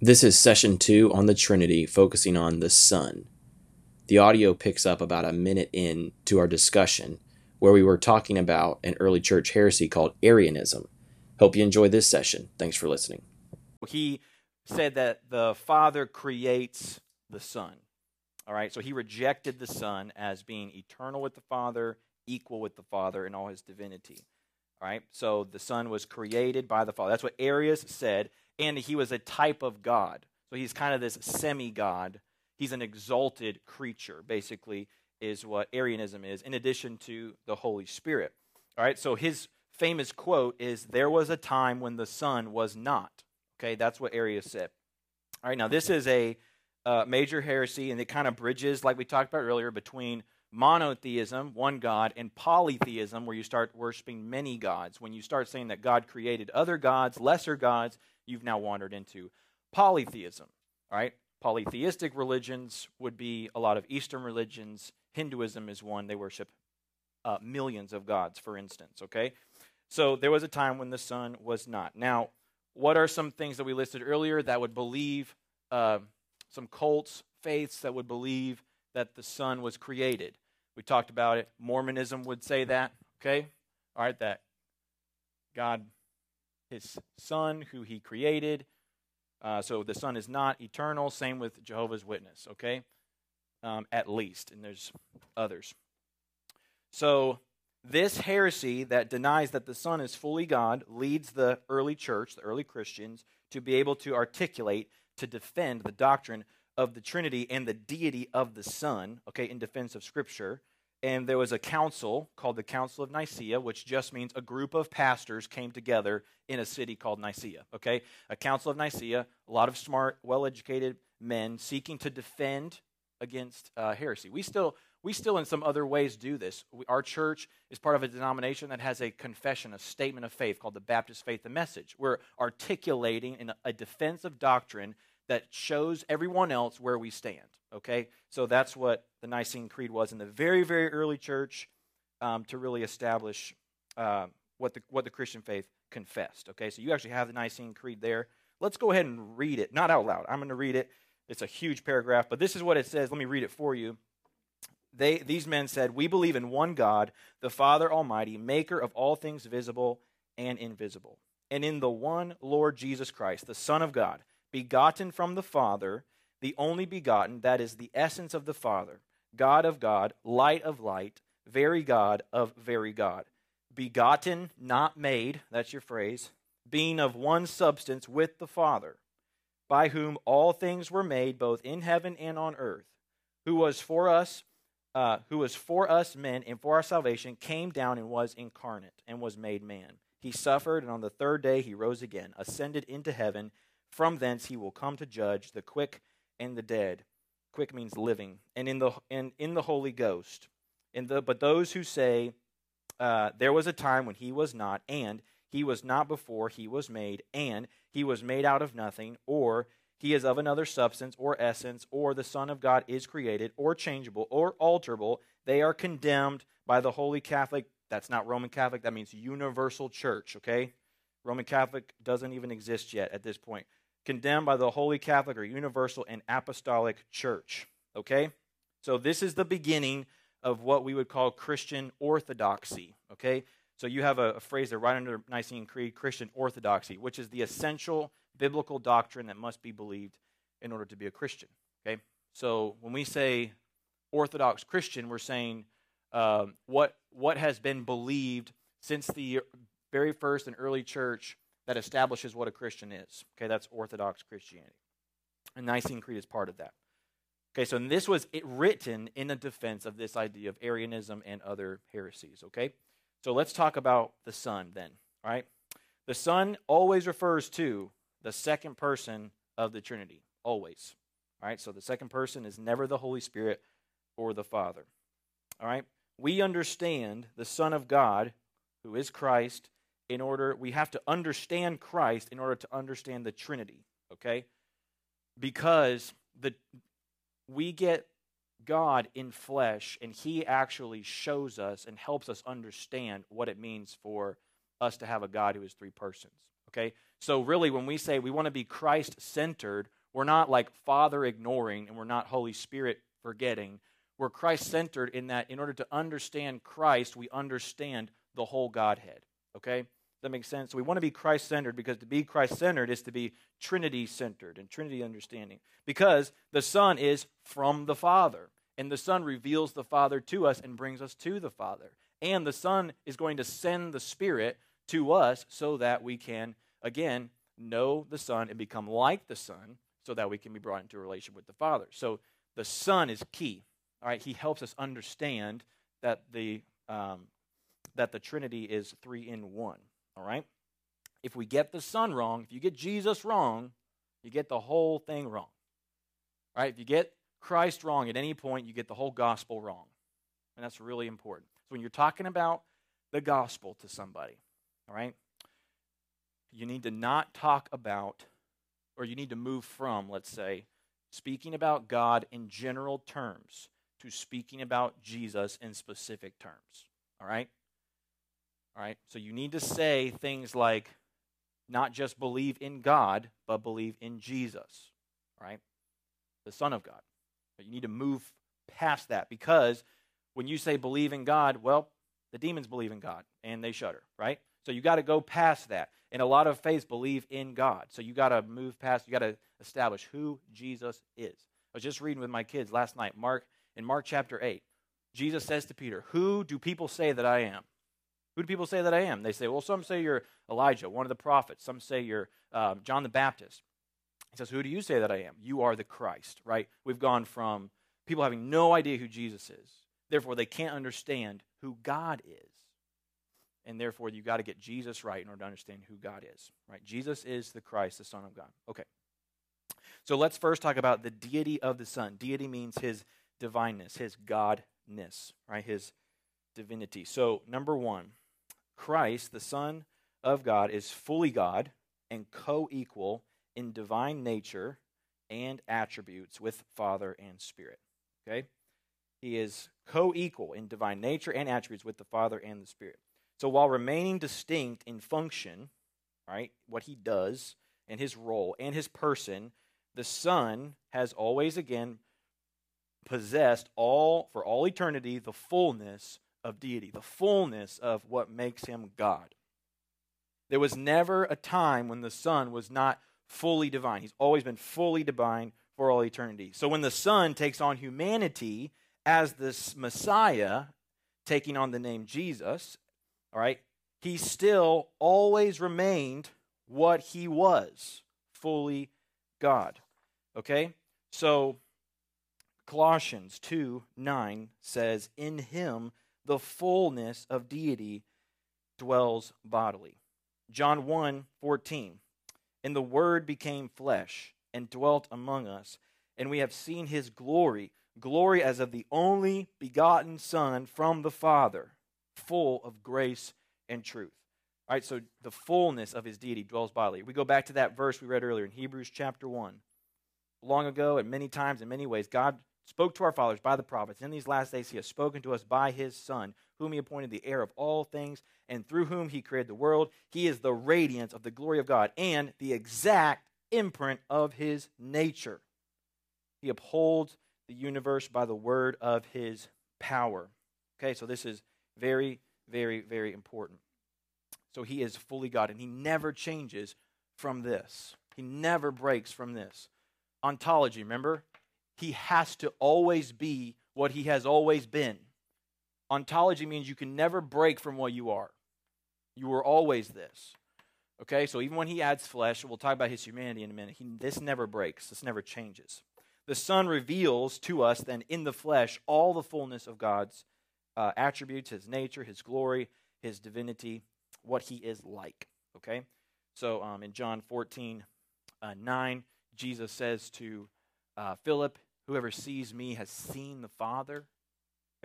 This is session two on the Trinity, focusing on the Son. The audio picks up about a minute in to our discussion, where we were talking about an early church heresy called Arianism. Hope you enjoy this session. Thanks for listening. He said that the Father creates the Son. All right, so he rejected the Son as being eternal with the Father, equal with the Father in all his divinity. All right, so the Son was created by the Father. That's what Arius said and he was a type of God. So he's kind of this semi God. He's an exalted creature, basically, is what Arianism is, in addition to the Holy Spirit. All right, so his famous quote is There was a time when the Son was not. Okay, that's what Arius said. All right, now this is a uh, major heresy, and it kind of bridges, like we talked about earlier, between monotheism, one God, and polytheism, where you start worshiping many gods. When you start saying that God created other gods, lesser gods, you've now wandered into polytheism. Right? Polytheistic religions would be a lot of Eastern religions. Hinduism is one. They worship uh, millions of gods, for instance. Okay? So there was a time when the son was not. Now, what are some things that we listed earlier that would believe, uh, some cults, faiths that would believe that the son was created? We talked about it. Mormonism would say that. Okay? All right, that God his son who he created. Uh, so the son is not eternal. Same with Jehovah's Witness, okay? Um, at least, and there's others. So this heresy that denies that the son is fully God leads the early church, the early Christians, to be able to articulate, to defend the doctrine of the Trinity and the deity of the Son, okay, in defense of Scripture and there was a council called the Council of Nicaea, which just means a group of pastors came together in a city called Nicaea. Okay? A Council of Nicaea, a lot of smart, well educated men seeking to defend against uh, heresy. We still, we still, in some other ways, do this. We, our church is part of a denomination that has a confession, a statement of faith called the Baptist Faith and Message. We're articulating in a, defense of doctrine that shows everyone else where we stand. Okay? So that's what the Nicene Creed was in the very, very early church um, to really establish uh, what, the, what the Christian faith confessed. Okay? So you actually have the Nicene Creed there. Let's go ahead and read it. Not out loud. I'm going to read it. It's a huge paragraph, but this is what it says. Let me read it for you. They, these men said, We believe in one God, the Father Almighty, maker of all things visible and invisible, and in the one Lord Jesus Christ, the Son of God begotten from the Father, the only begotten, that is the essence of the Father, God of God, light of light, very God of very God. Begotten, not made, that's your phrase, being of one substance with the Father, by whom all things were made, both in heaven and on earth, who was for us. Uh, who was for us men and for our salvation, came down and was incarnate and was made man. He suffered, and on the third day he rose again, ascended into heaven, from thence he will come to judge the quick and the dead. Quick means living, and in the and in the Holy Ghost. In the but those who say uh, there was a time when he was not, and he was not before he was made, and he was made out of nothing, or he is of another substance or essence, or the Son of God is created, or changeable, or alterable, they are condemned by the Holy Catholic. That's not Roman Catholic, that means universal church, okay? Roman Catholic doesn't even exist yet at this point. Condemned by the Holy Catholic or Universal and Apostolic Church. Okay? So this is the beginning of what we would call Christian orthodoxy. Okay? So you have a, a phrase there right under Nicene Creed, Christian orthodoxy, which is the essential biblical doctrine that must be believed in order to be a Christian. Okay? So when we say Orthodox Christian, we're saying uh, what, what has been believed since the very first and early church that establishes what a Christian is. Okay, that's Orthodox Christianity. And Nicene Creed is part of that. Okay, so this was written in a defense of this idea of Arianism and other heresies. Okay, so let's talk about the Son then. Right, the Son always refers to the second person of the Trinity. Always. All right, so the second person is never the Holy Spirit or the Father. All right, we understand the Son of God, who is Christ, in order, we have to understand Christ in order to understand the Trinity, okay? Because the, we get God in flesh, and He actually shows us and helps us understand what it means for us to have a God who is three persons. Okay? So, really, when we say we want to be Christ centered, we're not like Father ignoring and we're not Holy Spirit forgetting. We're Christ centered in that in order to understand Christ, we understand the whole Godhead. Okay? That makes sense? So we want to be Christ centered because to be Christ centered is to be Trinity centered and Trinity understanding. Because the Son is from the Father, and the Son reveals the Father to us and brings us to the Father. And the Son is going to send the Spirit to us so that we can, again, know the Son and become like the Son so that we can be brought into a relation with the Father. So the Son is key. All right, he helps us understand that the um, that the Trinity is three in one. All right, if we get the Son wrong, if you get Jesus wrong, you get the whole thing wrong. All right, if you get Christ wrong at any point, you get the whole gospel wrong, and that's really important. So when you're talking about the gospel to somebody, all right, you need to not talk about, or you need to move from, let's say, speaking about God in general terms to speaking about Jesus in specific terms. All right? All right? So you need to say things like not just believe in God, but believe in Jesus. right? The Son of God. But you need to move past that because when you say believe in God, well, the demons believe in God and they shudder, right? So you got to go past that. And a lot of faiths believe in God. So you got to move past, you got to establish who Jesus is. I was just reading with my kids last night, Mark in Mark chapter 8. Jesus says to Peter, Who do people say that I am? Who do people say that I am? They say, Well, some say you're Elijah, one of the prophets. Some say you're um, John the Baptist. He says, Who do you say that I am? You are the Christ, right? We've gone from people having no idea who Jesus is. Therefore, they can't understand who God is. And therefore, you've got to get Jesus right in order to understand who God is, right? Jesus is the Christ, the Son of God. Okay. So let's first talk about the deity of the Son. Deity means his divineness, his godness, right? His divinity. So, number one, Christ, the Son of God, is fully God and co equal in divine nature and attributes with Father and Spirit. Okay? He is co equal in divine nature and attributes with the Father and the Spirit. So while remaining distinct in function, right, what he does and his role and his person, the Son has always again possessed all for all eternity the fullness of deity, the fullness of what makes him God. There was never a time when the Son was not fully divine. He's always been fully divine for all eternity. So when the Son takes on humanity as this Messiah, taking on the name Jesus, all right, he still always remained what he was fully God. Okay? So Colossians 2 9 says, In him the fullness of deity dwells bodily. John 1 14, And the Word became flesh and dwelt among us, and we have seen his glory, glory as of the only begotten Son from the Father full of grace and truth. All right, so the fullness of his deity dwells bodily. We go back to that verse we read earlier in Hebrews chapter 1. Long ago, and many times, in many ways, God spoke to our fathers by the prophets. In these last days, he has spoken to us by his Son, whom he appointed the heir of all things, and through whom he created the world. He is the radiance of the glory of God and the exact imprint of his nature. He upholds the universe by the word of his power. Okay, so this is very, very, very important. So he is fully God, and he never changes from this. He never breaks from this. Ontology, remember? He has to always be what he has always been. Ontology means you can never break from what you are. You were always this. Okay, so even when he adds flesh, we'll talk about his humanity in a minute. He, this never breaks, this never changes. The Son reveals to us then in the flesh all the fullness of God's uh, attributes, his nature, his glory, his divinity, what he is like. Okay? So um, in John 14, uh, 9, Jesus says to uh, Philip, Whoever sees me has seen the Father.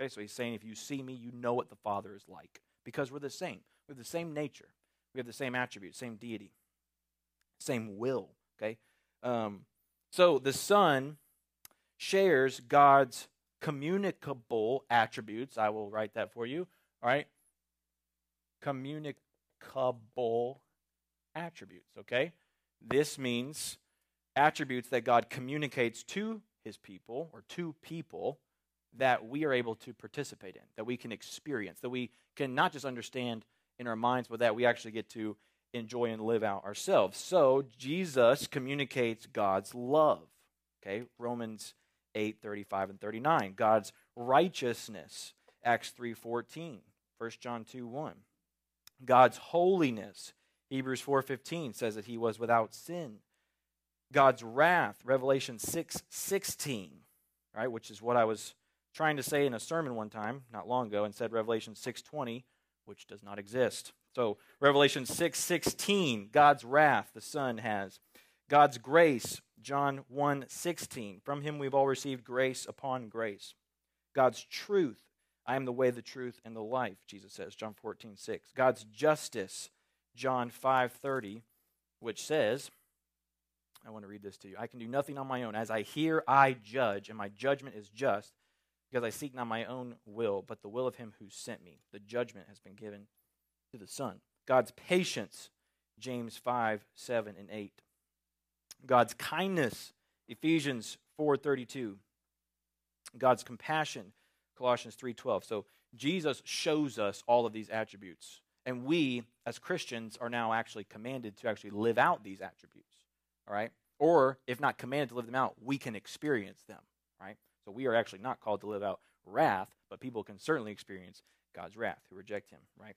Okay, so he's saying, if you see me, you know what the Father is like. Because we're the same. We have the same nature. We have the same attributes, same deity, same will. Okay? Um, so the Son shares God's communicable attributes. I will write that for you. All right? Communicable attributes, okay? This means attributes that God communicates to his people or to people that we are able to participate in, that we can experience, that we can not just understand in our minds, but that we actually get to enjoy and live out ourselves. So Jesus communicates God's love. Okay, Romans 8, 35 and 39. God's righteousness, Acts 3, 14. 1 John 2, 1. God's holiness, Hebrews 4, 15 says that he was without sin. God's wrath, Revelation 6, 16, right, which is what I was trying to say in a sermon one time, not long ago, and said Revelation 6:20, which does not exist. So Revelation 6:16, God's wrath the Son has. God's grace, John 1:16. From him we've all received grace upon grace. God's truth, I am the way, the truth, and the life, Jesus says, John 14:6. God's justice, John 5:30, which says, I want to read this to you. I can do nothing on my own. As I hear, I judge, and my judgment is just because I seek not my own will, but the will of him who sent me. The judgment has been given to the Son. God's patience, James 5, 7, and 8. God's kindness, Ephesians 4:32. God's compassion, Colossians 3:12. So Jesus shows us all of these attributes. And we as Christians are now actually commanded to actually live out these attributes. All right? Or if not commanded to live them out, we can experience them, right? So we are actually not called to live out wrath, but people can certainly experience God's wrath who reject Him, right?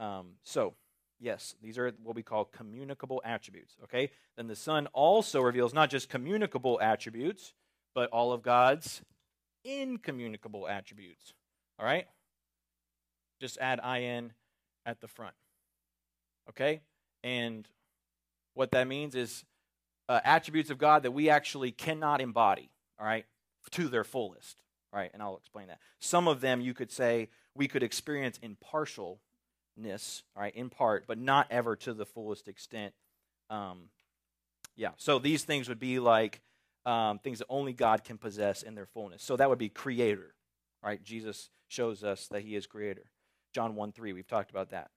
Um, so, yes, these are what we call communicable attributes, okay? Then the Son also reveals not just communicable attributes, but all of God's incommunicable attributes, all right? Just add in at the front, okay? And what that means is uh, attributes of God that we actually cannot embody, all right? to their fullest, right? And I'll explain that. Some of them you could say we could experience in partialness, right, in part, but not ever to the fullest extent. Um, yeah, so these things would be like um, things that only God can possess in their fullness. So that would be creator, right? Jesus shows us that he is creator. John 1 3, we've talked about that.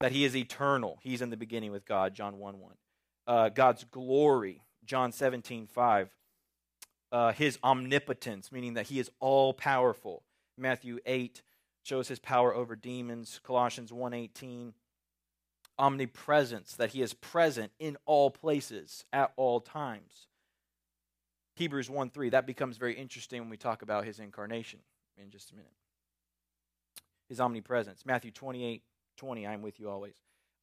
That he is eternal. He's in the beginning with God, John 1 1. Uh, God's glory, John 17 5 uh, his omnipotence, meaning that he is all powerful. Matthew 8 shows his power over demons. Colossians 1:18 omnipresence that he is present in all places at all times. Hebrews 1:3 that becomes very interesting when we talk about his incarnation in just a minute. His omnipresence. Matthew 28 20, I'm with you always.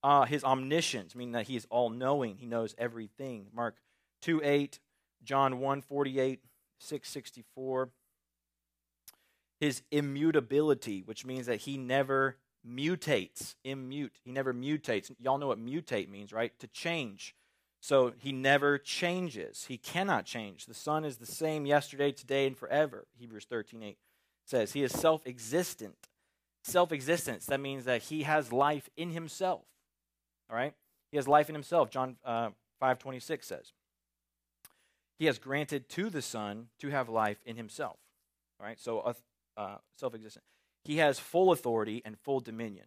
Uh, his omniscience, meaning that he is all knowing, he knows everything. Mark 2 8, John 1 48, 664. His immutability, which means that he never mutates, immute. He never mutates. Y'all know what mutate means, right? To change. So he never changes. He cannot change. The Son is the same yesterday, today, and forever. Hebrews 13 8 says he is self existent. Self existence, that means that he has life in himself. All right? He has life in himself. John uh, 5 26 says he has granted to the Son to have life in himself. All right, so uh, uh self existent. He has full authority and full dominion.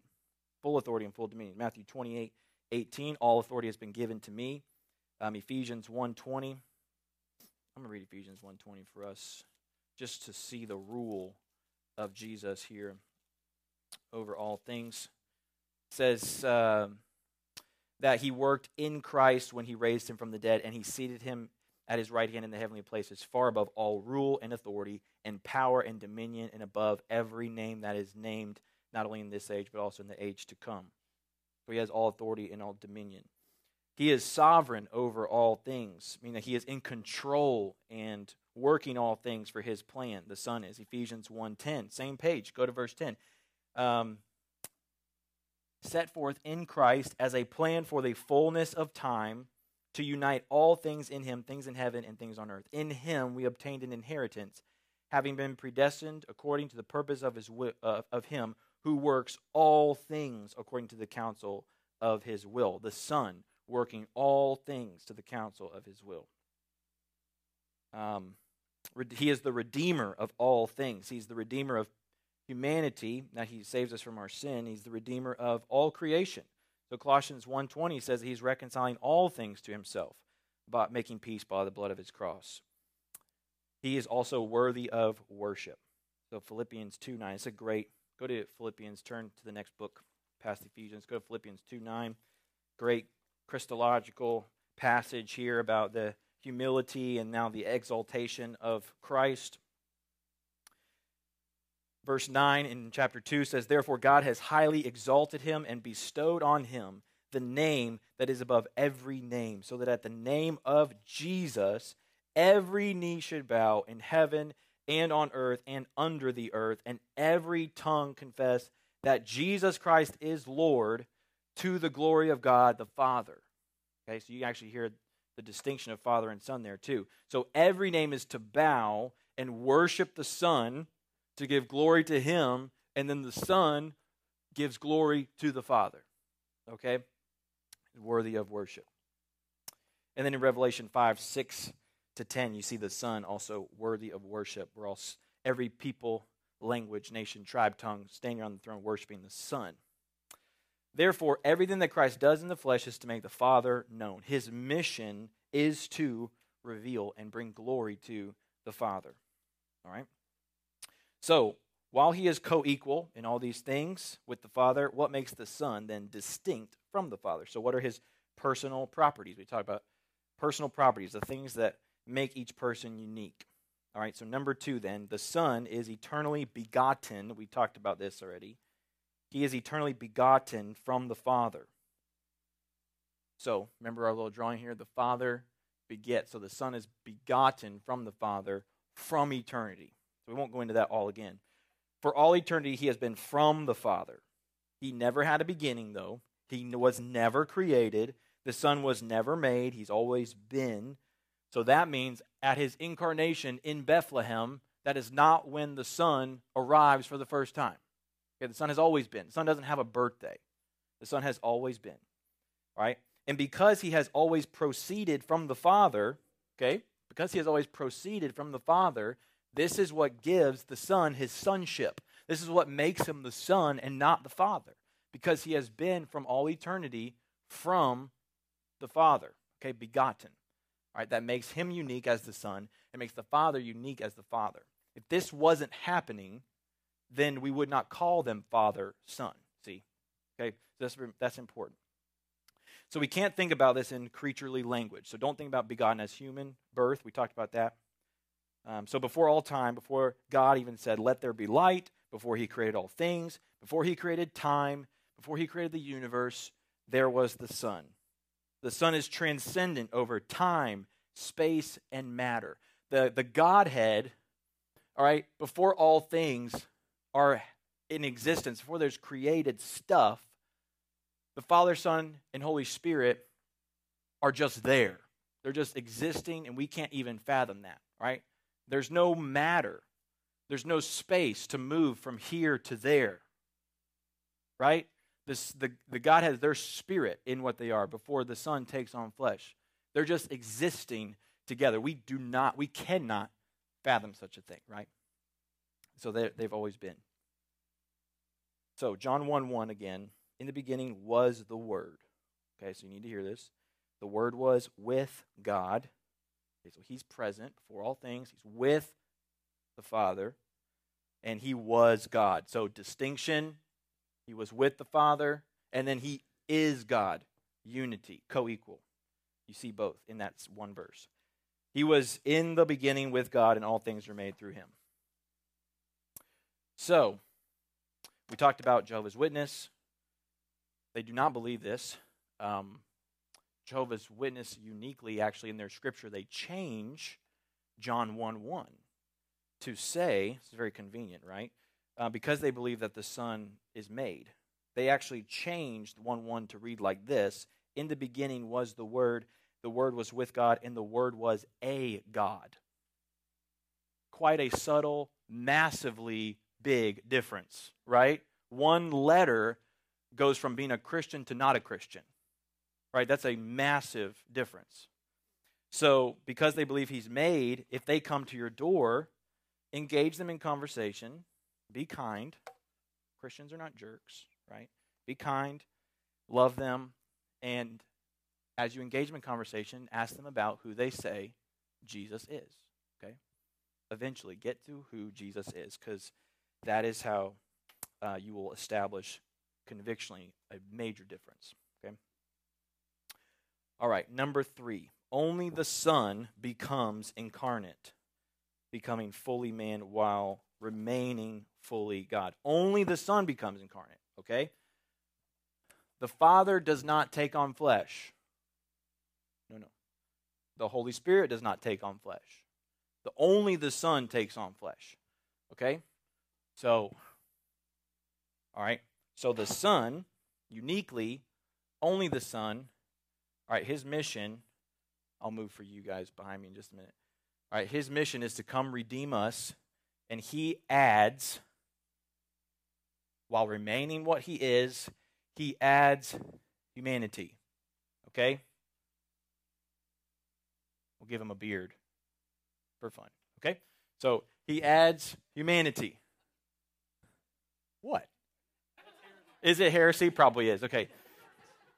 Full authority and full dominion. Matthew 28 18, all authority has been given to me. Um, Ephesians 1 20. I'm going to read Ephesians 1 20 for us just to see the rule of Jesus here over all things. It says uh, that he worked in Christ when he raised him from the dead and he seated him at his right hand in the heavenly places, far above all rule and authority, and power and dominion, and above every name that is named, not only in this age, but also in the age to come. For he has all authority and all dominion. He is sovereign over all things, meaning that he is in control and working all things for his plan. The Son is Ephesians 1.10. Same page, go to verse 10. Um, set forth in Christ as a plan for the fullness of time to unite all things in him, things in heaven and things on earth. In him we obtained an inheritance, having been predestined according to the purpose of his uh, of him who works all things according to the counsel of his will. The Son working all things to the counsel of his will. Um, he is the redeemer of all things. He's the redeemer of humanity. Now he saves us from our sin. He's the redeemer of all creation. So Colossians 1:20 says he's reconciling all things to himself by making peace by the blood of his cross. He is also worthy of worship. So Philippians 2:9. It's a great go to Philippians, turn to the next book past Ephesians. Go to Philippians 2:9. Great Christological passage here about the humility and now the exaltation of Christ. Verse 9 in chapter 2 says, Therefore God has highly exalted him and bestowed on him the name that is above every name, so that at the name of Jesus every knee should bow in heaven and on earth and under the earth, and every tongue confess that Jesus Christ is Lord to the glory of God the Father. Okay, so you actually hear the distinction of Father and Son there too. So every name is to bow and worship the Son to give glory to him, and then the Son gives glory to the Father. Okay? Worthy of worship. And then in Revelation 5, 6 to 10, you see the Son also worthy of worship. We're all, every people, language, nation, tribe, tongue, standing on the throne worshiping the Son. Therefore, everything that Christ does in the flesh is to make the Father known. His mission is to reveal and bring glory to the Father. All right? So, while he is co equal in all these things with the Father, what makes the Son then distinct from the Father? So, what are his personal properties? We talk about personal properties, the things that make each person unique. All right, so number two, then, the Son is eternally begotten. We talked about this already. He is eternally begotten from the Father. So, remember our little drawing here? The Father begets. So, the Son is begotten from the Father from eternity. We won't go into that all again. For all eternity, he has been from the Father. He never had a beginning, though. He was never created. The Son was never made. He's always been. So that means at his incarnation in Bethlehem, that is not when the Son arrives for the first time. Okay, the Son has always been. The Son doesn't have a birthday. The Son has always been. Right? And because he has always proceeded from the Father, okay, because he has always proceeded from the Father, this is what gives the Son his sonship. This is what makes him the Son and not the Father, because he has been from all eternity from the Father, okay, begotten. All right, that makes him unique as the Son. It makes the Father unique as the Father. If this wasn't happening, then we would not call them Father, Son. See? Okay, so that's, that's important. So we can't think about this in creaturely language. So don't think about begotten as human birth. We talked about that. Um, so before all time, before God even said, Let there be light, before he created all things, before he created time, before he created the universe, there was the Son. The Son is transcendent over time, space, and matter. The, the Godhead, all right, before all things are in existence, before there's created stuff, the Father, Son, and Holy Spirit are just there. They're just existing, and we can't even fathom that, right? There's no matter. There's no space to move from here to there. Right? This, the, the God has their spirit in what they are before the Son takes on flesh. They're just existing together. We do not, we cannot fathom such a thing, right? So they, they've always been. So, John 1 1 again. In the beginning was the Word. Okay, so you need to hear this. The Word was with God, Okay, so he's present before all things. He's with the Father, and he was God. So distinction, he was with the Father, and then he is God. Unity, co equal. You see both in that one verse. He was in the beginning with God, and all things are made through him. So, we talked about Jehovah's Witness. They do not believe this. Um, Jehovah's Witness uniquely, actually, in their scripture, they change John 1 1 to say, it's very convenient, right? Uh, because they believe that the Son is made. They actually changed 1 1 to read like this In the beginning was the Word, the Word was with God, and the Word was a God. Quite a subtle, massively big difference, right? One letter goes from being a Christian to not a Christian right? That's a massive difference. So, because they believe he's made, if they come to your door, engage them in conversation, be kind. Christians are not jerks, right? Be kind. love them, and as you engage them in conversation, ask them about who they say Jesus is. Okay? Eventually, get to who Jesus is, because that is how uh, you will establish convictionally a major difference. All right, number three. Only the Son becomes incarnate, becoming fully man while remaining fully God. Only the Son becomes incarnate, okay? The Father does not take on flesh. No, no. The Holy Spirit does not take on flesh. The only the Son takes on flesh. Okay? So all right? So the Son, uniquely, only the Son, all right, his mission, I'll move for you guys behind me in just a minute. All right, his mission is to come redeem us, and he adds, while remaining what he is, he adds humanity. Okay? We'll give him a beard for fun. Okay? So he adds humanity. What? Is it heresy? Probably is. Okay.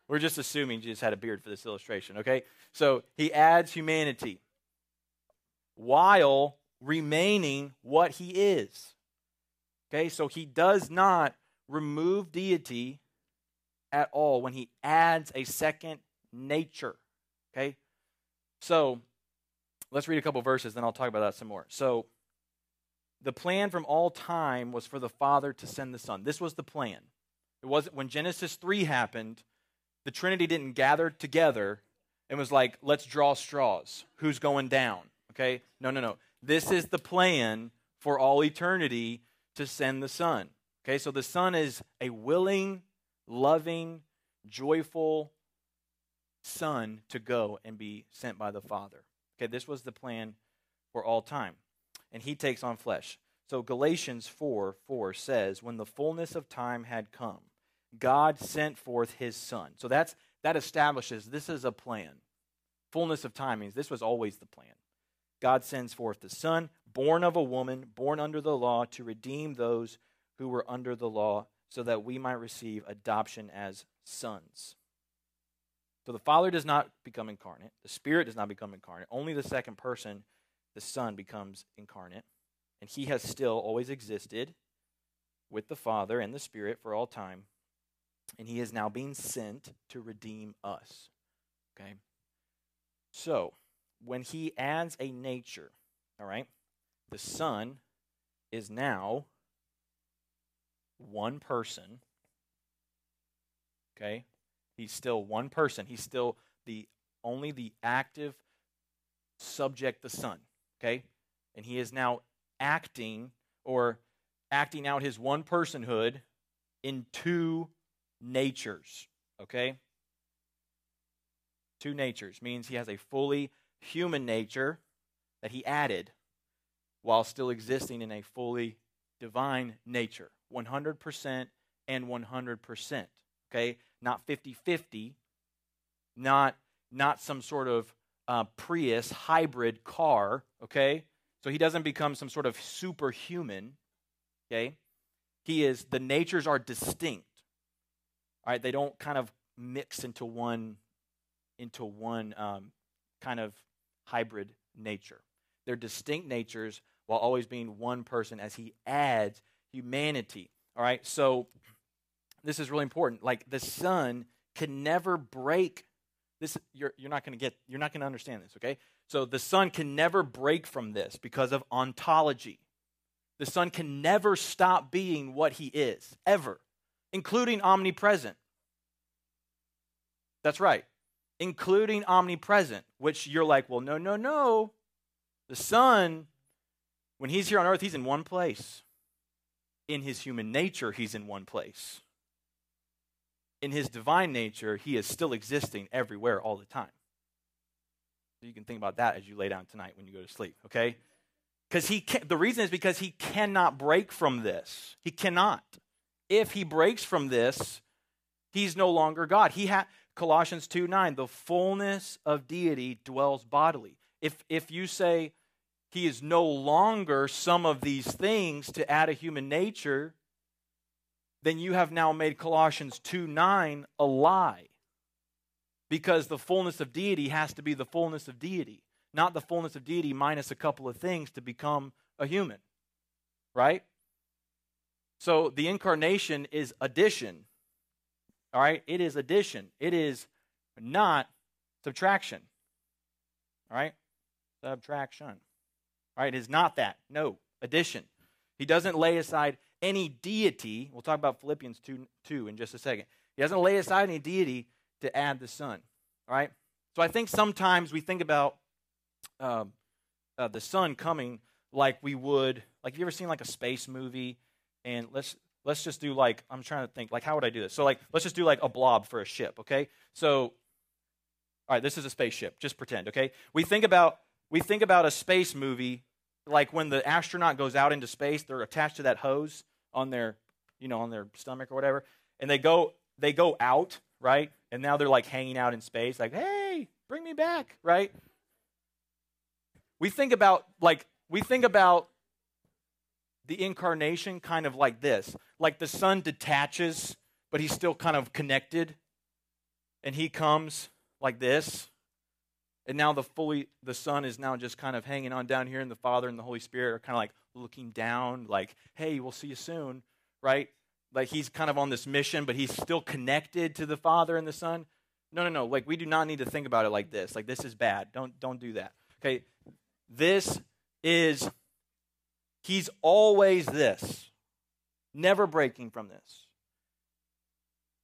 We're just assuming Jesus had a beard for this illustration, okay? So he adds humanity while remaining what he is. Okay, so he does not remove deity at all when he adds a second nature. Okay, so let's read a couple verses, then I'll talk about that some more. So the plan from all time was for the Father to send the Son. This was the plan. It wasn't when Genesis 3 happened, the Trinity didn't gather together and was like, let's draw straws. Who's going down? Okay? No, no, no. This is the plan for all eternity to send the Son. Okay, so the Son is a willing, loving, joyful Son to go and be sent by the Father. Okay, this was the plan for all time. And he takes on flesh. So Galatians 4 4 says, When the fullness of time had come, God sent forth his son. So that's that establishes this is a plan. Fullness of means this was always the plan. God sends forth the son, born of a woman, born under the law, to redeem those who were under the law, so that we might receive adoption as sons. So the Father does not become incarnate, the Spirit does not become incarnate. Only the second person, the Son, becomes incarnate. And he has still always existed with the Father and the Spirit for all time and he is now being sent to redeem us. Okay? So, when he adds a nature, all right, the Son is now one person. Okay? He's still one person. He's still the only the active subject, the Son. Okay? And he is now acting or acting out his one personhood in two natures, okay? Two natures means he has a fully human nature that he added while still existing in a fully divine nature 100% and 100%. Okay? Not 50 50, not, not some sort of uh, Prius hybrid car. Okay? So he doesn't become some sort of superhuman. Okay? He is, the natures are distinct. All right, they don't kind of mix into one into one um, kind of hybrid nature. They're distinct natures while always being one person as he adds humanity. All right, so this is really important. Like the Son can never break this. You're, you're not going to get. You're not going to understand this. Okay, so the Son can never break from this because of ontology. The Son can never stop being what he is ever including omnipresent. That's right, including omnipresent, which you're like, well, no, no, no. The Son, when He's here on earth, He's in one place. In His human nature, He's in one place. In His divine nature, He is still existing everywhere all the time. So you can think about that as you lay down tonight when you go to sleep, okay? Because he can, the reason is because he cannot break from this. He cannot if he breaks from this, he's no longer God. He ha- Colossians 2 9, the fullness of deity dwells bodily. If, if you say he is no longer some of these things to add a human nature, then you have now made Colossians 2 9 a lie. Because the fullness of deity has to be the fullness of deity, not the fullness of deity minus a couple of things to become a human. Right? So the incarnation is addition. All right? It is addition. It is not subtraction. All right? Subtraction. All right? It is not that. No, addition. He doesn't lay aside any deity. We'll talk about Philippians 2, 2 in just a second. He doesn't lay aside any deity to add the Son. All right? So I think sometimes we think about um, uh, the Son coming like we would, like, have you ever seen like a space movie? And let's let's just do like I'm trying to think like how would I do this? So like let's just do like a blob for a ship, okay? So all right, this is a spaceship. Just pretend, okay? We think about we think about a space movie like when the astronaut goes out into space, they're attached to that hose on their, you know, on their stomach or whatever, and they go they go out, right? And now they're like hanging out in space like, "Hey, bring me back," right? We think about like we think about the incarnation kind of like this. Like the son detaches but he's still kind of connected. And he comes like this. And now the fully the son is now just kind of hanging on down here and the father and the holy spirit are kind of like looking down like hey we'll see you soon right? Like he's kind of on this mission but he's still connected to the father and the son. No no no. Like we do not need to think about it like this. Like this is bad. Don't don't do that. Okay? This is He's always this, never breaking from this.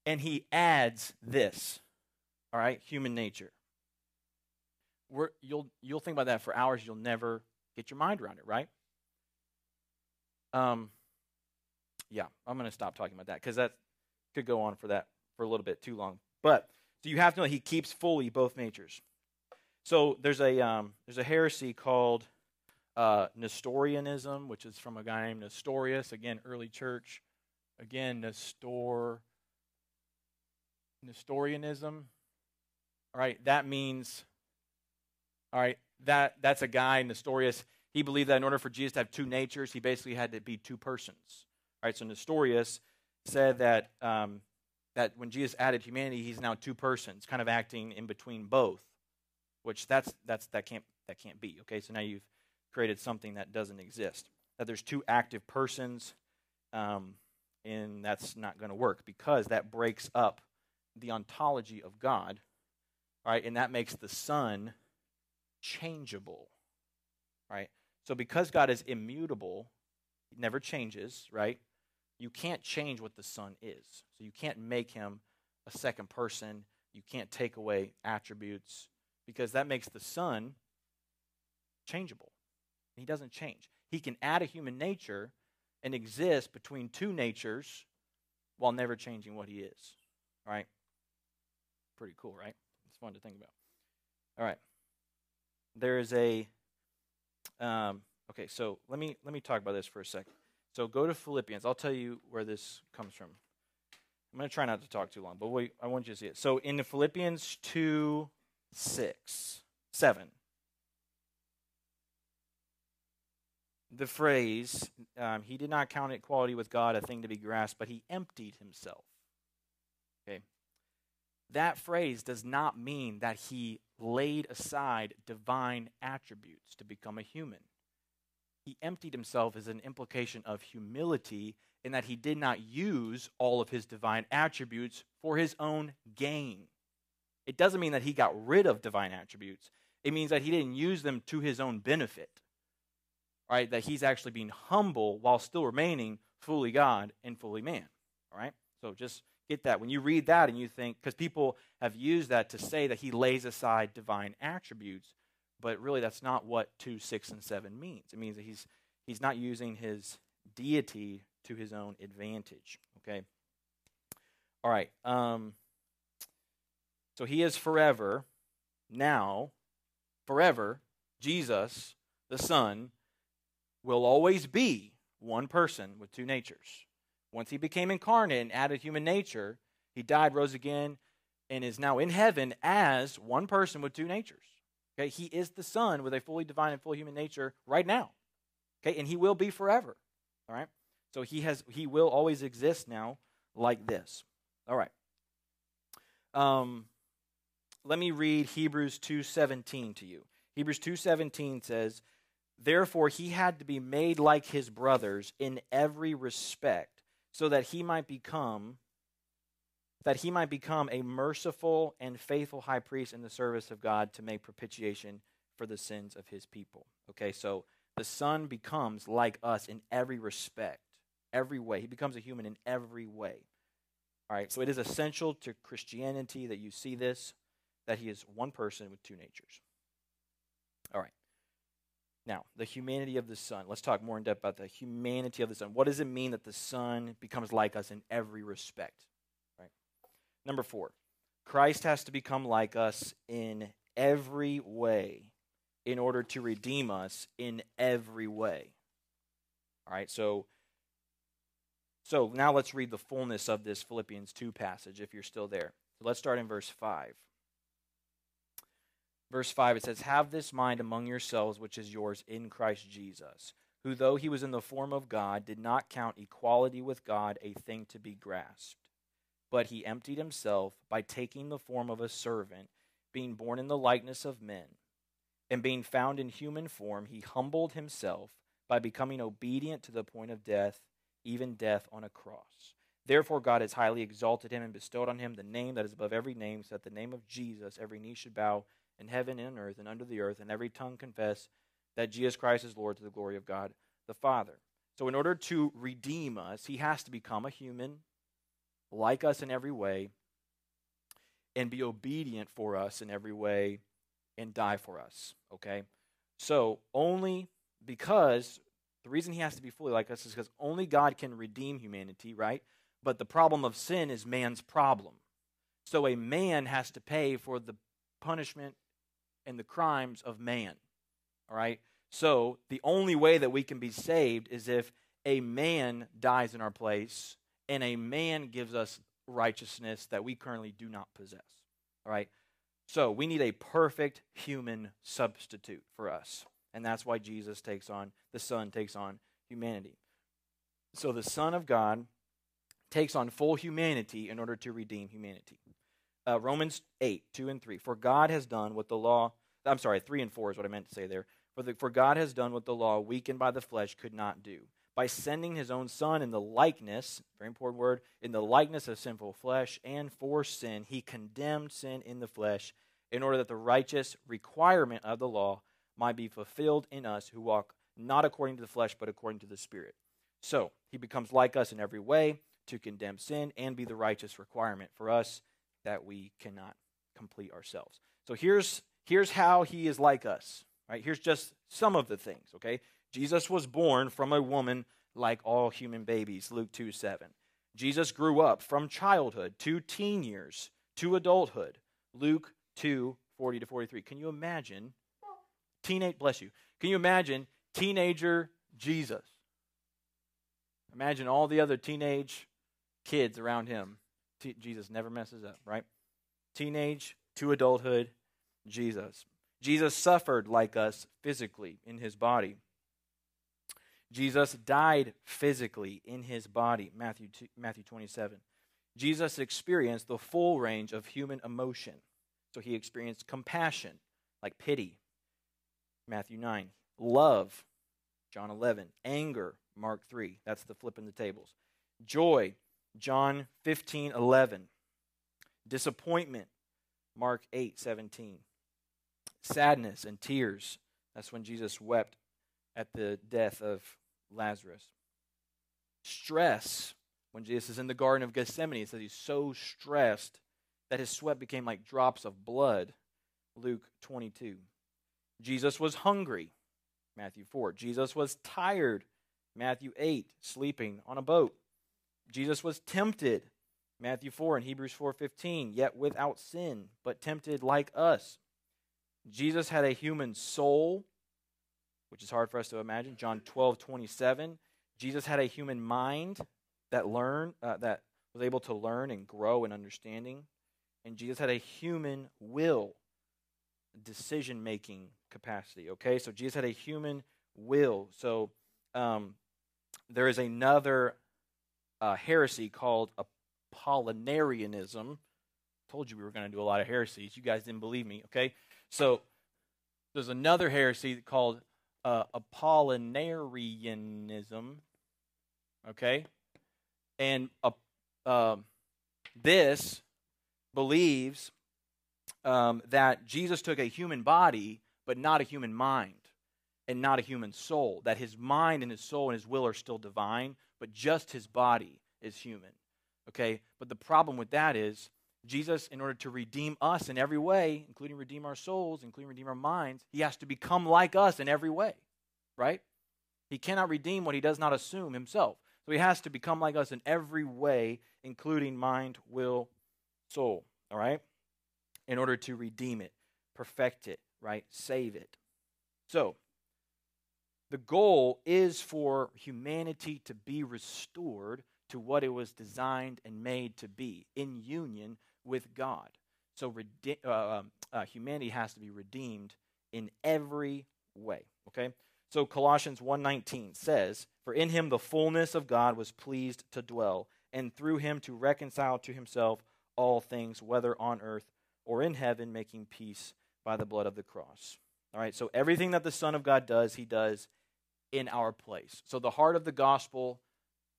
And he adds this, all right, human nature. We're, you'll, you'll think about that for hours. You'll never get your mind around it, right? Um, yeah, I'm going to stop talking about that because that could go on for that for a little bit too long. But so you have to know he keeps fully both natures. So there's a um, there's a heresy called uh, Nestorianism, which is from a guy named Nestorius, again, early church. Again, Nestor, Nestorianism. All right, that means, all right, that, that's a guy, Nestorius. He believed that in order for Jesus to have two natures, he basically had to be two persons. All right, so Nestorius said that, um, that when Jesus added humanity, he's now two persons, kind of acting in between both, which that's, that's, that, can't, that can't be. Okay, so now you've created something that doesn't exist. That there's two active persons, um, and that's not going to work because that breaks up the ontology of God, right? And that makes the Son changeable, right? So because God is immutable, he never changes, right? You can't change what the Son is. So you can't make him a second person. You can't take away attributes because that makes the Son changeable. He doesn't change. He can add a human nature and exist between two natures while never changing what he is. All right? Pretty cool, right? It's fun to think about. All right. There is a um, okay, so let me let me talk about this for a second. So go to Philippians. I'll tell you where this comes from. I'm going to try not to talk too long, but wait, I want you to see it. So in the Philippians 2 6, 7, the phrase, um, he did not count equality with God a thing to be grasped, but he emptied himself. Okay. That phrase does not mean that he laid aside divine attributes to become a human. He emptied himself as an implication of humility in that he did not use all of his divine attributes for his own gain. It doesn't mean that he got rid of divine attributes, it means that he didn't use them to his own benefit right? That he's actually being humble while still remaining fully God and fully man, all right? So just get that. When you read that and you think, because people have used that to say that he lays aside divine attributes, but really that's not what 2, 6, and 7 means. It means that he's, he's not using his deity to his own advantage, okay? All right. Um, so he is forever, now, forever, Jesus, the Son, will always be one person with two natures. Once he became incarnate and added human nature, he died, rose again, and is now in heaven as one person with two natures. Okay, he is the Son with a fully divine and full human nature right now. Okay, and he will be forever. All right, so he has he will always exist now like this. All right. Um, let me read Hebrews 2:17 to you. Hebrews 2:17 says, "Therefore he had to be made like his brothers in every respect, so that he might become that he might become a merciful and faithful high priest in the service of God to make propitiation for the sins of his people." Okay, so the son becomes like us in every respect, every way. He becomes a human in every way. All right, so it is essential to Christianity that you see this that he is one person with two natures. All right. Now, the humanity of the Son. Let's talk more in depth about the humanity of the Son. What does it mean that the Son becomes like us in every respect? Right. Number four, Christ has to become like us in every way in order to redeem us in every way. All right, so so now let's read the fullness of this Philippians 2 passage if you're still there. So let's start in verse 5 verse 5, it says, Have this mind among yourselves, which is yours in Christ Jesus, who, though he was in the form of God, did not count equality with God a thing to be grasped. But he emptied himself by taking the form of a servant, being born in the likeness of men. And being found in human form, he humbled himself by becoming obedient to the point of death, even death on a cross. Therefore, God has highly exalted him and bestowed on him the name that is above every name, so that the name of Jesus every knee should bow in heaven and earth and under the earth, and every tongue confess that Jesus Christ is Lord to the glory of God the Father. So, in order to redeem us, he has to become a human, like us in every way, and be obedient for us in every way, and die for us. Okay? So, only because the reason he has to be fully like us is because only God can redeem humanity, right? But the problem of sin is man's problem. So, a man has to pay for the punishment and the crimes of man. All right? So, the only way that we can be saved is if a man dies in our place and a man gives us righteousness that we currently do not possess. All right? So, we need a perfect human substitute for us. And that's why Jesus takes on, the Son takes on humanity. So, the Son of God takes on full humanity in order to redeem humanity uh, Romans 8, 2 and 3. For God has done what the law, I'm sorry, 3 and 4 is what I meant to say there. For, the, for God has done what the law, weakened by the flesh, could not do. By sending his own Son in the likeness, very important word, in the likeness of sinful flesh, and for sin, he condemned sin in the flesh, in order that the righteous requirement of the law might be fulfilled in us who walk not according to the flesh, but according to the Spirit. So, he becomes like us in every way to condemn sin and be the righteous requirement for us that we cannot complete ourselves. So here's here's how he is like us. Right? Here's just some of the things, okay? Jesus was born from a woman like all human babies, Luke 2 7. Jesus grew up from childhood to teen years to adulthood, Luke 2 40 to 43. Can you imagine? Teenage, bless you. Can you imagine teenager Jesus? Imagine all the other teenage kids around him T- Jesus never messes up, right? Teenage to adulthood, Jesus. Jesus suffered like us physically in his body. Jesus died physically in his body, Matthew, 2, Matthew 27. Jesus experienced the full range of human emotion. So he experienced compassion, like pity, Matthew 9, love, John 11, anger, Mark 3. That's the flipping the tables. Joy, John 15, 11. Disappointment, Mark 8, 17. Sadness and tears, that's when Jesus wept at the death of Lazarus. Stress, when Jesus is in the Garden of Gethsemane, it says he's so stressed that his sweat became like drops of blood. Luke 22. Jesus was hungry. Matthew 4. Jesus was tired. Matthew 8. Sleeping on a boat. Jesus was tempted. Matthew 4 and Hebrews 4:15, yet without sin, but tempted like us. Jesus had a human soul, which is hard for us to imagine. John 12:27. Jesus had a human mind that learned uh, that was able to learn and grow in understanding. And Jesus had a human will, decision making capacity. Okay, so Jesus had a human will. So um, there is another uh, heresy called Apollinarianism. Told you we were going to do a lot of heresies. You guys didn't believe me, okay? So there's another heresy called uh, Apollinarianism, okay? And uh, uh, this believes um, that Jesus took a human body, but not a human mind and not a human soul. That his mind and his soul and his will are still divine, but just his body is human. Okay? But the problem with that is Jesus, in order to redeem us in every way, including redeem our souls, including redeem our minds, he has to become like us in every way. Right? He cannot redeem what he does not assume himself. So he has to become like us in every way, including mind, will, soul. All right? In order to redeem it, perfect it, right? Save it. So, the goal is for humanity to be restored to what it was designed and made to be in union with God. So rede- uh, um, uh, humanity has to be redeemed in every way. Okay. So Colossians 1:19 says, "For in him the fullness of God was pleased to dwell, and through him to reconcile to himself all things, whether on earth or in heaven, making peace by the blood of the cross." All right. So everything that the Son of God does, he does in our place. So the heart of the gospel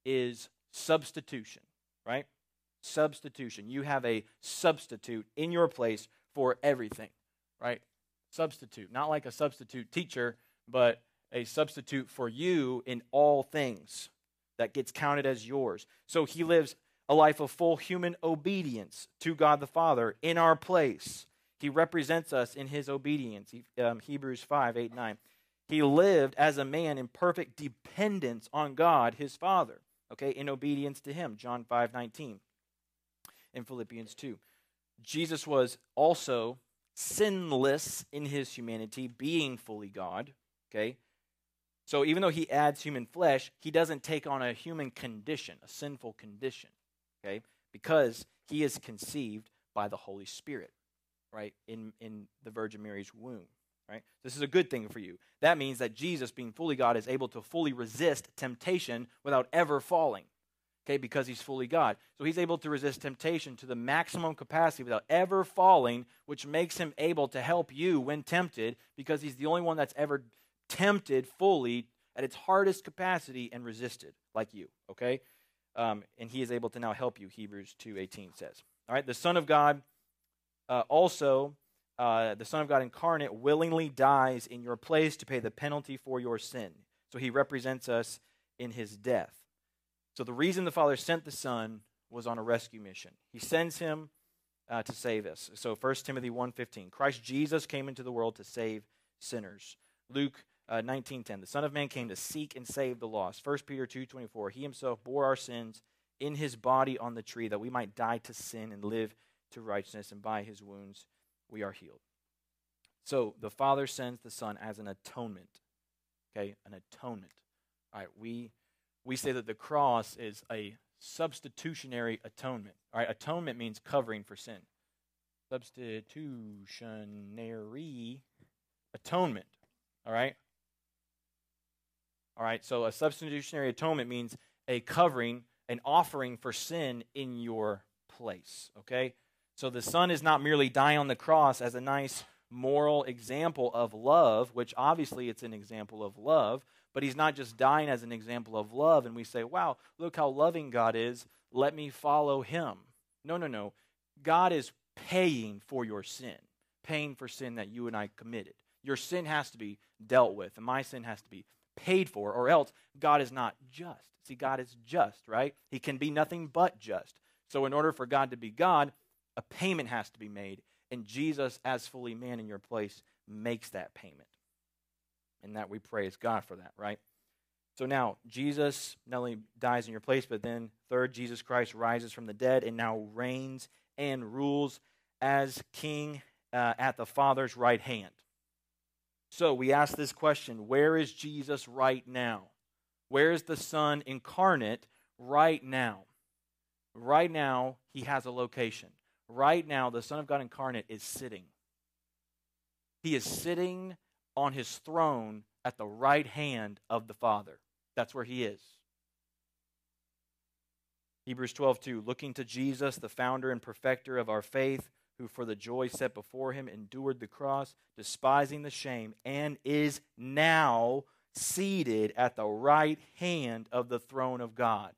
is substitution, right? Substitution. You have a substitute in your place for everything, right? Substitute. Not like a substitute teacher, but a substitute for you in all things that gets counted as yours. So he lives a life of full human obedience to God the Father in our place. He represents us in his obedience. Um, Hebrews 5 8 9. He lived as a man in perfect dependence on God, his Father, okay, in obedience to him. John 5 19 in Philippians 2. Jesus was also sinless in his humanity, being fully God, okay? So even though he adds human flesh, he doesn't take on a human condition, a sinful condition, okay? Because he is conceived by the Holy Spirit, right, in, in the Virgin Mary's womb right? This is a good thing for you. That means that Jesus, being fully God, is able to fully resist temptation without ever falling, okay, because he's fully God. So he's able to resist temptation to the maximum capacity without ever falling, which makes him able to help you when tempted because he's the only one that's ever tempted fully at its hardest capacity and resisted, like you, okay? Um, and he is able to now help you, Hebrews 2.18 says. All right, the Son of God uh, also uh, the Son of God incarnate willingly dies in your place to pay the penalty for your sin. So he represents us in his death. So the reason the Father sent the Son was on a rescue mission. He sends him uh, to save us. So 1 Timothy 1.15, Christ Jesus came into the world to save sinners. Luke uh, 19.10, the Son of Man came to seek and save the lost. 1 Peter 2.24, he himself bore our sins in his body on the tree that we might die to sin and live to righteousness, and by his wounds we are healed. So the Father sends the Son as an atonement. Okay, an atonement. All right, we we say that the cross is a substitutionary atonement. All right, atonement means covering for sin. Substitutionary atonement. All right? All right, so a substitutionary atonement means a covering, an offering for sin in your place. Okay? So the Son is not merely dying on the cross as a nice moral example of love, which obviously it's an example of love, but he's not just dying as an example of love and we say, wow, look how loving God is. Let me follow him. No, no, no. God is paying for your sin, paying for sin that you and I committed. Your sin has to be dealt with, and my sin has to be paid for, or else God is not just. See, God is just, right? He can be nothing but just. So, in order for God to be God, a payment has to be made. And Jesus, as fully man in your place, makes that payment. And that we praise God for that, right? So now, Jesus not only dies in your place, but then, third, Jesus Christ rises from the dead and now reigns and rules as king uh, at the Father's right hand. So we ask this question where is Jesus right now? Where is the Son incarnate right now? Right now, he has a location right now, the Son of God incarnate is sitting. He is sitting on his throne at the right hand of the Father. That's where he is. Hebrews 12, 2. Looking to Jesus, the founder and perfecter of our faith, who for the joy set before him endured the cross, despising the shame, and is now seated at the right hand of the throne of God.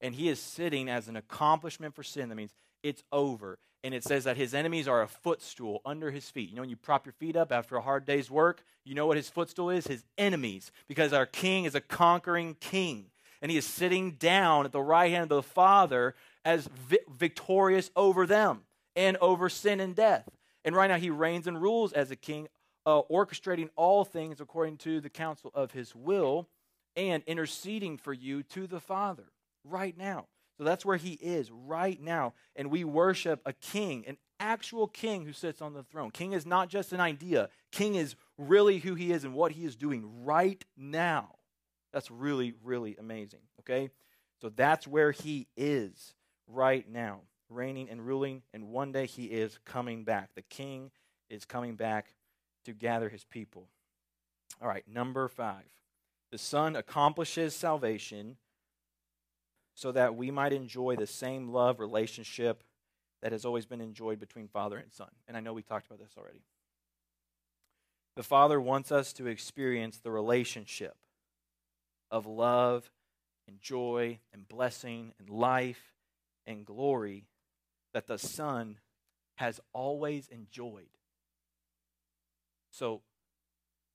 And he is sitting as an accomplishment for sin. That means it's over. And it says that his enemies are a footstool under his feet. You know, when you prop your feet up after a hard day's work, you know what his footstool is? His enemies. Because our king is a conquering king. And he is sitting down at the right hand of the Father as vi- victorious over them and over sin and death. And right now, he reigns and rules as a king, uh, orchestrating all things according to the counsel of his will and interceding for you to the Father right now. So that's where he is right now. And we worship a king, an actual king who sits on the throne. King is not just an idea, king is really who he is and what he is doing right now. That's really, really amazing. Okay? So that's where he is right now reigning and ruling, and one day he is coming back. The king is coming back to gather his people. All right, number five. The Son accomplishes salvation so that we might enjoy the same love relationship that has always been enjoyed between Father and Son. And I know we talked about this already. The Father wants us to experience the relationship of love and joy and blessing and life and glory that the Son has always enjoyed. So,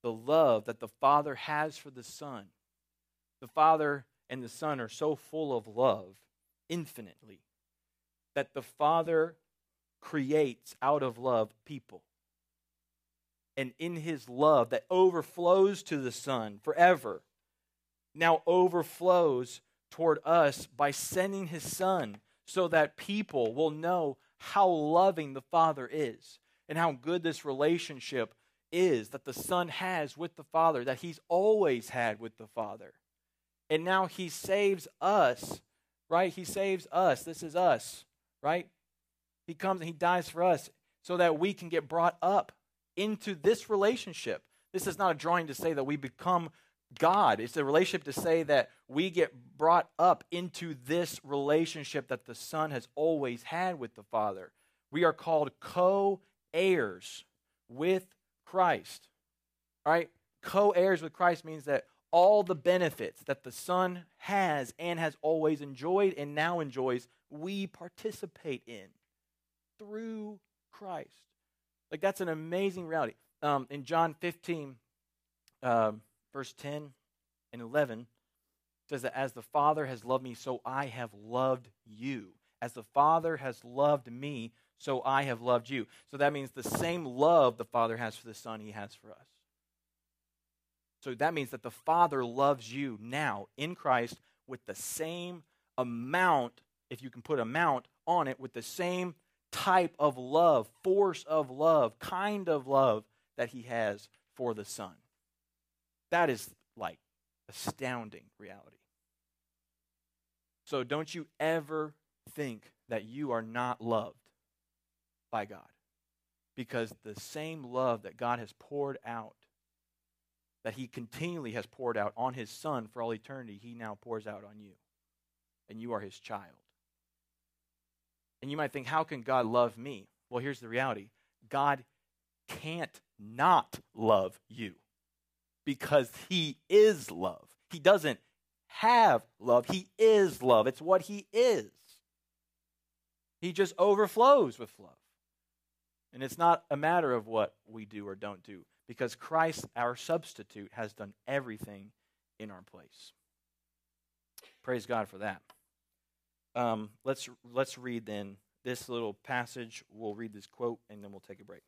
the love that the Father has for the Son, the Father and the Son are so full of love infinitely that the Father creates out of love people. And in his love that overflows to the Son forever, now overflows toward us by sending his Son so that people will know how loving the Father is and how good this relationship is that the Son has with the Father, that He's always had with the Father. And now He saves us, right? He saves us. This is us, right? He comes and He dies for us so that we can get brought up into this relationship. This is not a drawing to say that we become God. It's a relationship to say that we get brought up into this relationship that the Son has always had with the Father. We are called co heirs with Christ. All right? Co heirs with Christ means that all the benefits that the Son has and has always enjoyed and now enjoys, we participate in through Christ. Like, that's an amazing reality. Um, in John 15, um, verse 10 and 11 says that as the Father has loved me, so I have loved you. As the Father has loved me, so I have loved you. So that means the same love the Father has for the Son, he has for us. So that means that the Father loves you now in Christ with the same amount, if you can put amount on it, with the same type of love, force of love, kind of love that he has for the Son. That is like astounding reality. So don't you ever think that you are not loved by God. Because the same love that God has poured out, that He continually has poured out on His Son for all eternity, He now pours out on you. And you are His child. And you might think, how can God love me? Well, here's the reality God can't not love you because he is love. He doesn't have love, he is love. It's what he is. He just overflows with love. And it's not a matter of what we do or don't do because Christ, our substitute, has done everything in our place. Praise God for that. Um, let's, let's read then this little passage. We'll read this quote and then we'll take a break.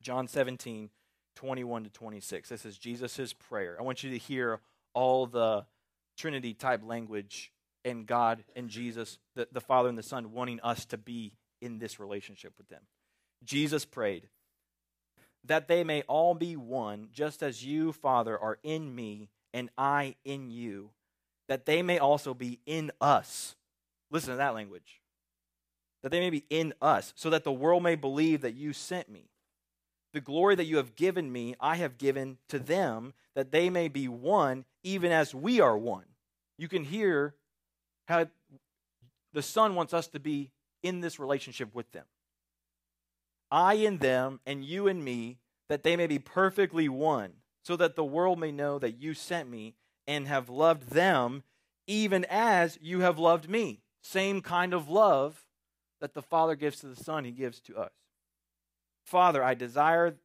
John 17, 21 to 26. This is Jesus' prayer. I want you to hear all the Trinity type language and God and Jesus, the, the Father and the Son, wanting us to be in this relationship with them. Jesus prayed, that they may all be one, just as you, Father, are in me and I in you, that they may also be in us. Listen to that language. That they may be in us, so that the world may believe that you sent me. The glory that you have given me, I have given to them, that they may be one, even as we are one. You can hear how the Son wants us to be in this relationship with them. I in them, and you in me, that they may be perfectly one, so that the world may know that you sent me and have loved them even as you have loved me. Same kind of love that the Father gives to the Son, he gives to us. Father, I desire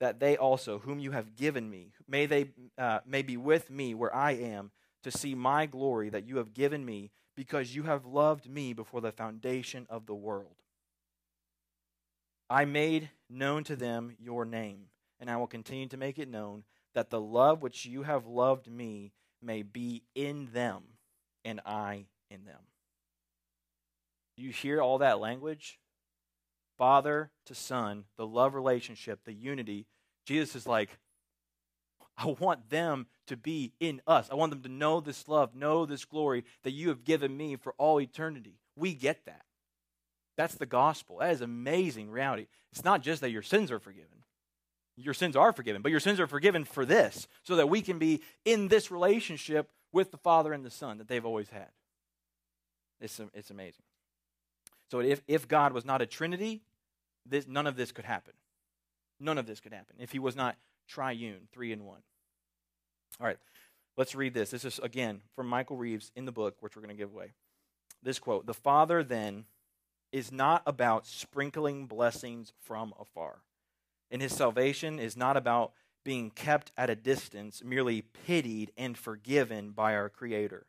that they also, whom you have given me, may they uh, may be with me where I am, to see my glory that you have given me, because you have loved me before the foundation of the world. I made known to them your name, and I will continue to make it known, that the love which you have loved me may be in them, and I in them. You hear all that language? Father to Son, the love relationship, the unity. Jesus is like, I want them to be in us. I want them to know this love, know this glory that you have given me for all eternity. We get that. That's the gospel. That is amazing reality. It's not just that your sins are forgiven. Your sins are forgiven, but your sins are forgiven for this, so that we can be in this relationship with the Father and the Son that they've always had. It's, it's amazing. So if, if God was not a Trinity, this, none of this could happen. None of this could happen if he was not triune, three in one. All right, let's read this. This is, again, from Michael Reeves in the book, which we're going to give away. This quote The Father then is not about sprinkling blessings from afar. And his salvation is not about being kept at a distance, merely pitied and forgiven by our Creator.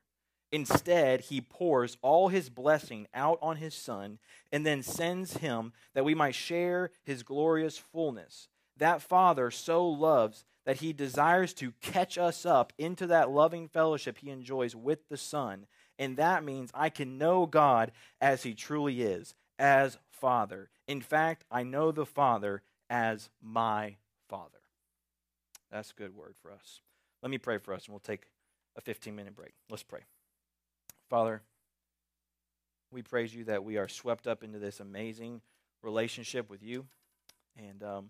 Instead, he pours all his blessing out on his Son and then sends him that we might share his glorious fullness. That Father so loves that he desires to catch us up into that loving fellowship he enjoys with the Son and that means I can know God as He truly is, as Father. In fact, I know the Father as my Father. That's a good word for us. Let me pray for us, and we'll take a 15 minute break. Let's pray. Father, we praise you that we are swept up into this amazing relationship with you. And um,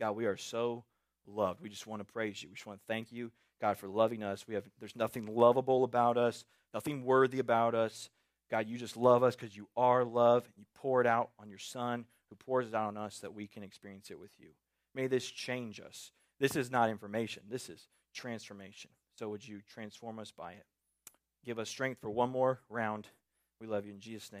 God, we are so loved. We just want to praise you. We just want to thank you God, for loving us. We have there's nothing lovable about us, nothing worthy about us. God, you just love us because you are love, and you pour it out on your Son, who pours it out on us that we can experience it with you. May this change us. This is not information. This is transformation. So would you transform us by it? Give us strength for one more round. We love you in Jesus' name.